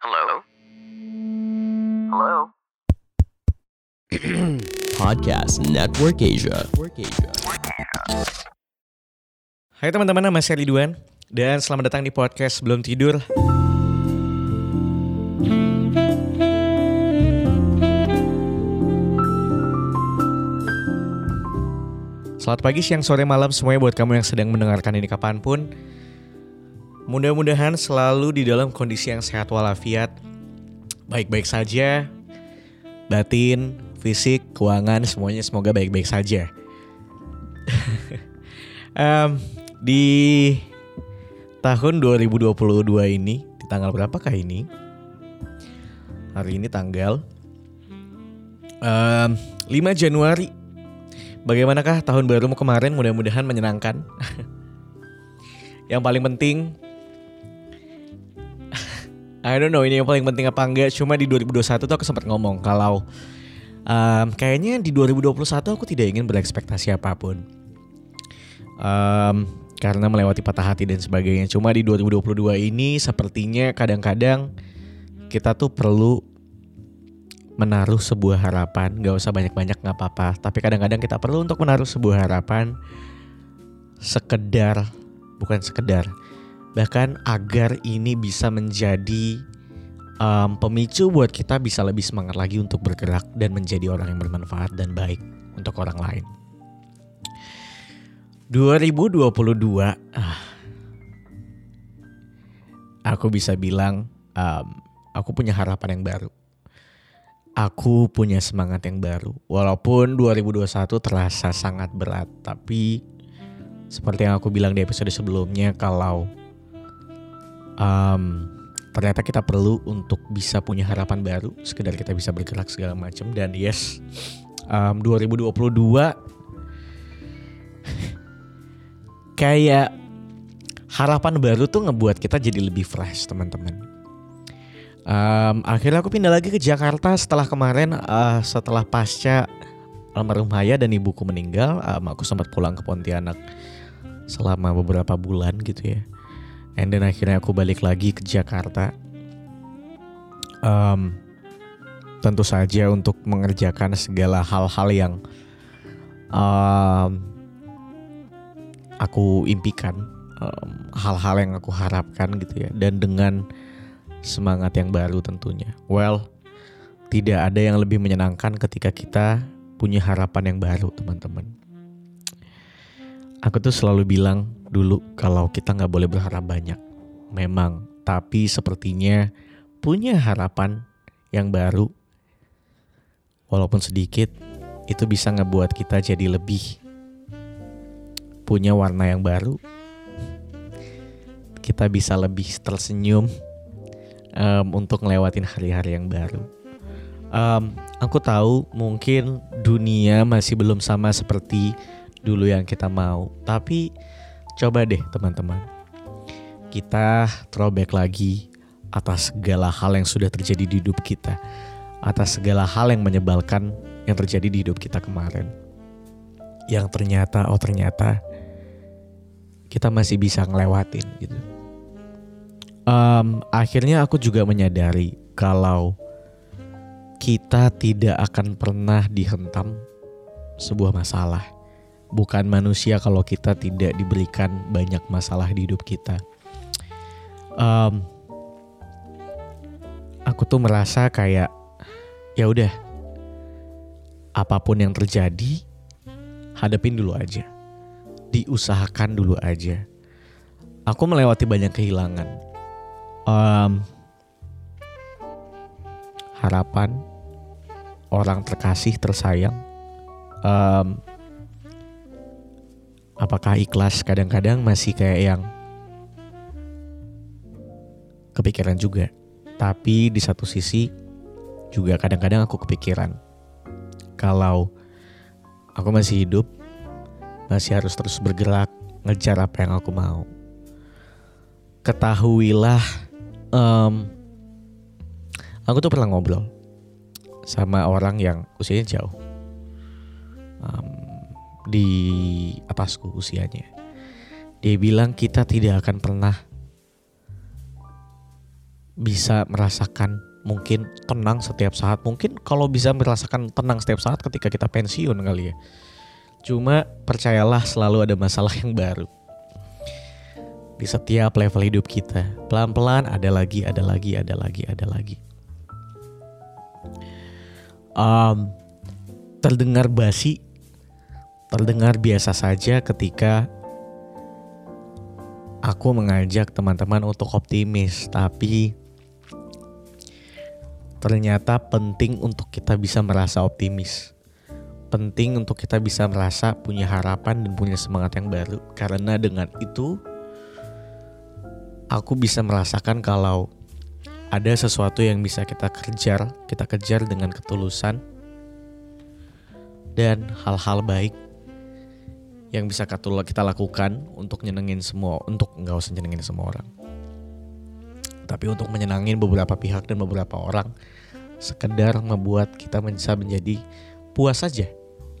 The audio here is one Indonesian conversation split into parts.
Hello? Hello? Podcast Network Asia. Hai teman-teman, nama saya Ridwan dan selamat datang di podcast Belum Tidur. Selamat pagi, siang, sore, malam semuanya buat kamu yang sedang mendengarkan ini kapan pun. Mudah-mudahan selalu di dalam kondisi yang sehat walafiat, baik-baik saja, batin, fisik, keuangan, semuanya semoga baik-baik saja. Em, di tahun 2022 ini, di tanggal berapakah ini? Hari ini tanggal em, 5 Januari. Bagaimanakah tahun barumu kemarin? Mudah-mudahan menyenangkan. yang paling penting I don't know ini yang paling penting apa enggak. Cuma di 2021 tuh aku sempat ngomong Kalau em, Kayaknya di 2021 aku tidak ingin berekspektasi apa pun. Em, Karena melewati patah hati dan sebagainya. Cuma di 2022 ini Sepertinya kadang-kadang Kita tuh perlu Menaruh sebuah harapan. Gak usah banyak-banyak gak apa-apa. Tapi kadang-kadang kita perlu untuk menaruh sebuah harapan Sekedar Bukan sekedar bahkan agar ini bisa menjadi um, pemicu buat kita bisa lebih semangat lagi untuk bergerak dan menjadi orang yang bermanfaat dan baik untuk orang lain. 2022, ah, aku bisa bilang um, aku punya harapan yang baru. Aku punya semangat yang baru. Walaupun 2021 terasa sangat berat, tapi seperti yang aku bilang di episode sebelumnya kalau um, ternyata kita perlu untuk bisa punya harapan baru sekedar kita bisa bergerak segala macam. Dan yes um, 2022 kayak harapan baru tuh ngebuat kita jadi lebih fresh teman-teman. Um, akhirnya aku pindah lagi ke Jakarta setelah kemarin uh, setelah pasca almarhum Haya dan ibuku meninggal um, aku sempat pulang ke Pontianak selama beberapa bulan gitu ya And then akhirnya aku balik lagi ke Jakarta. Um, tentu saja untuk mengerjakan segala hal-hal yang um, aku impikan, um, hal-hal yang aku harapkan gitu ya. Dan dengan semangat yang baru tentunya. Well, tidak ada yang lebih menyenangkan ketika kita punya harapan yang baru, teman-teman. Aku tuh selalu bilang dulu kalau kita nggak boleh berharap banyak. Memang, tapi sepertinya punya harapan yang baru, walaupun sedikit, itu bisa ngebuat kita jadi lebih punya warna yang baru. Kita bisa lebih tersenyum um, untuk ngelewatin hari-hari yang baru. Um, aku tahu mungkin dunia masih belum sama seperti dulu yang kita mau. Tapi coba deh teman-teman. Kita throwback lagi atas segala hal yang sudah terjadi di hidup kita. Atas segala hal yang menyebalkan yang terjadi di hidup kita kemarin. Yang ternyata, oh ternyata kita masih bisa ngelewatin gitu. Um, akhirnya aku juga menyadari kalau kita tidak akan pernah dihentam sebuah masalah bukan manusia kalau kita tidak diberikan banyak masalah di hidup kita. Um, aku tuh merasa kayak ya udah apa pun yang terjadi hadapin dulu aja, diusahakan dulu aja. Aku melewati banyak kehilangan, um, harapan, orang terkasih tersayang. Um, apakah ikhlas kadang-kadang masih kayak yang kepikiran juga. Tapi di satu sisi juga kadang-kadang aku kepikiran kalau aku masih hidup, masih harus terus bergerak, ngejar apa yang aku mau. Ketahuilah, um, aku tuh pernah ngobrol sama orang yang usianya jauh. Um, di atasku usianya. Dia bilang kita tidak akan pernah bisa merasakan mungkin tenang setiap saat. Mungkin kalau bisa merasakan tenang setiap saat ketika kita pensiun kali ya. Cuma percayalah selalu ada masalah yang baru. Di setiap level hidup kita, pelan-pelan ada lagi, ada lagi, ada lagi, ada lagi. Um, terdengar basi, terdengar biasa saja ketika aku mengajak teman-teman untuk optimis, tapi ternyata penting untuk kita bisa merasa optimis. Penting untuk kita bisa merasa punya harapan dan punya semangat yang baru. Karena dengan itu aku bisa merasakan kalau ada sesuatu yang bisa kita kejar, kita kejar dengan ketulusan dan hal-hal baik yang bisa kita lakukan untuk nyenengin semua, untuk nggak usah nyenengin semua orang, tapi untuk menyenangin beberapa pihak dan beberapa orang, sekedar membuat kita bisa menjadi puas saja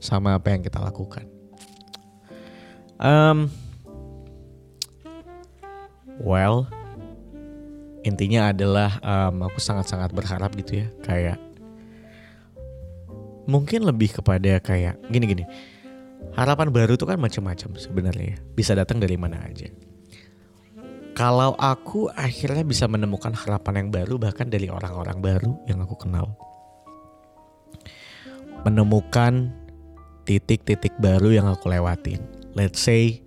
sama apa yang kita lakukan. Um, well, intinya adalah um, aku sangat-sangat berharap gitu ya, kayak mungkin lebih kepada kayak gini-gini. Harapan baru itu kan macam-macam sebenarnya, ya. bisa datang dari mana aja. Kalau aku akhirnya bisa menemukan harapan yang baru bahkan dari orang-orang baru yang aku kenal. Menemukan titik-titik baru yang aku lewatin. Let's say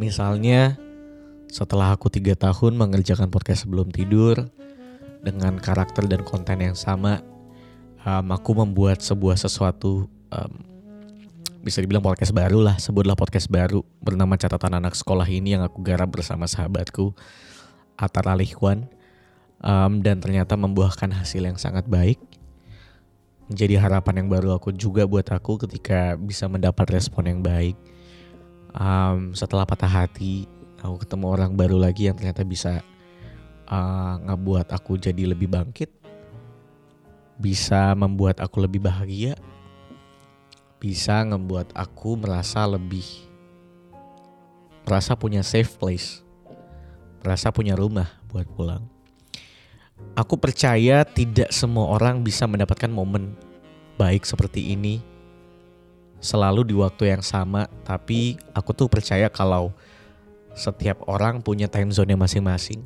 misalnya setelah aku tiga tahun mengerjakan podcast sebelum tidur dengan karakter dan konten yang sama, um, aku membuat sebuah sesuatu um, bisa dibilang podcast baru lah, sebutlah podcast baru bernama catatan anak sekolah ini yang aku garap bersama sahabatku Atar Alihwan. Um, dan ternyata membuahkan hasil yang sangat baik. Menjadi harapan yang baru aku juga buat aku ketika bisa mendapat respon yang baik. Um, setelah patah hati, aku ketemu orang baru lagi yang ternyata bisa uh, ngebuat aku jadi lebih bangkit, bisa membuat aku lebih bahagia, bisa ngebuat aku merasa lebih merasa punya safe place, merasa punya rumah buat pulang. Aku percaya tidak semua orang bisa mendapatkan momen baik seperti ini selalu di waktu yang sama, tapi aku tuh percaya kalau setiap orang punya time zone masing-masing.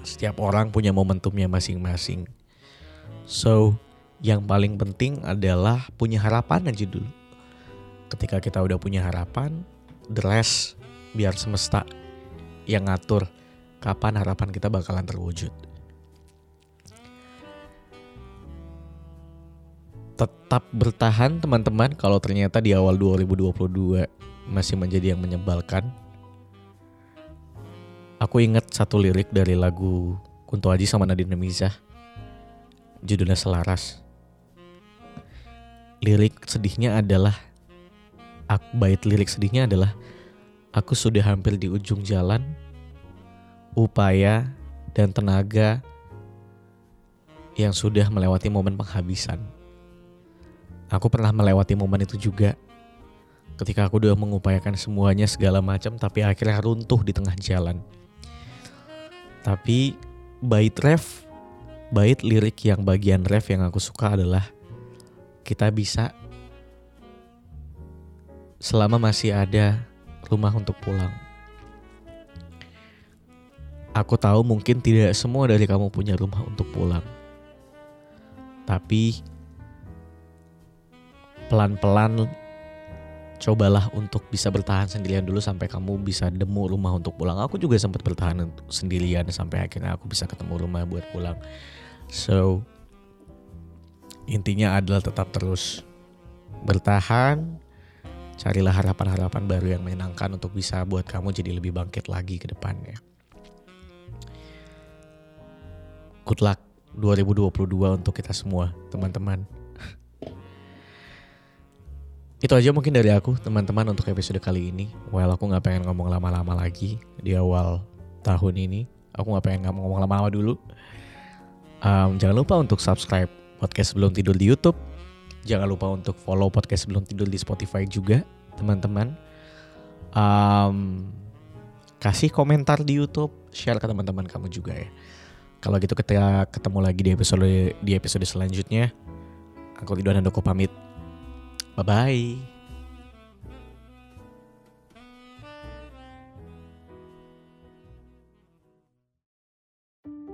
Setiap orang punya momentumnya masing-masing. So, yang paling penting adalah punya harapan aja dulu. Ketika kita udah punya harapan, the rest biar semesta yang ngatur kapan harapan kita bakalan terwujud. tetap bertahan teman-teman kalau ternyata di awal 2022 masih menjadi yang menyebalkan. Aku ingat satu lirik dari lagu Kunto Aji sama Nadine Mizah. Judulnya Selaras. Lirik sedihnya adalah aku bait lirik sedihnya adalah aku sudah hampir di ujung jalan upaya dan tenaga yang sudah melewati momen penghabisan Aku pernah melewati momen itu juga. Ketika aku udah mengupayakan semuanya segala macam tapi akhirnya runtuh di tengah jalan. Tapi bait ref, bait lirik yang bagian ref yang aku suka adalah kita bisa selama masih ada rumah untuk pulang. Aku tahu mungkin tidak semua dari kamu punya rumah untuk pulang. Tapi pelan-pelan cobalah untuk bisa bertahan sendirian dulu sampai kamu bisa demu rumah untuk pulang. Aku juga sempat bertahan sendirian sampai akhirnya aku bisa ketemu rumah buat pulang. So intinya adalah tetap terus bertahan, carilah harapan-harapan baru yang menyenangkan untuk bisa buat kamu jadi lebih bangkit lagi ke depannya. Good luck 2022 untuk kita semua, teman-teman. Itu aja mungkin dari aku teman-teman untuk episode kali ini. Well aku gak pengen ngomong lama-lama lagi di awal tahun ini. Aku gak pengen ngomong lama-lama dulu. Um, jangan lupa untuk subscribe podcast sebelum tidur di YouTube. Jangan lupa untuk follow podcast sebelum tidur di Spotify juga teman-teman. Um, kasih komentar di YouTube, share ke teman-teman kamu juga ya. Kalau gitu kita ketemu lagi di episode di episode selanjutnya. Aku Ridwan Handoko pamit. Bye bye.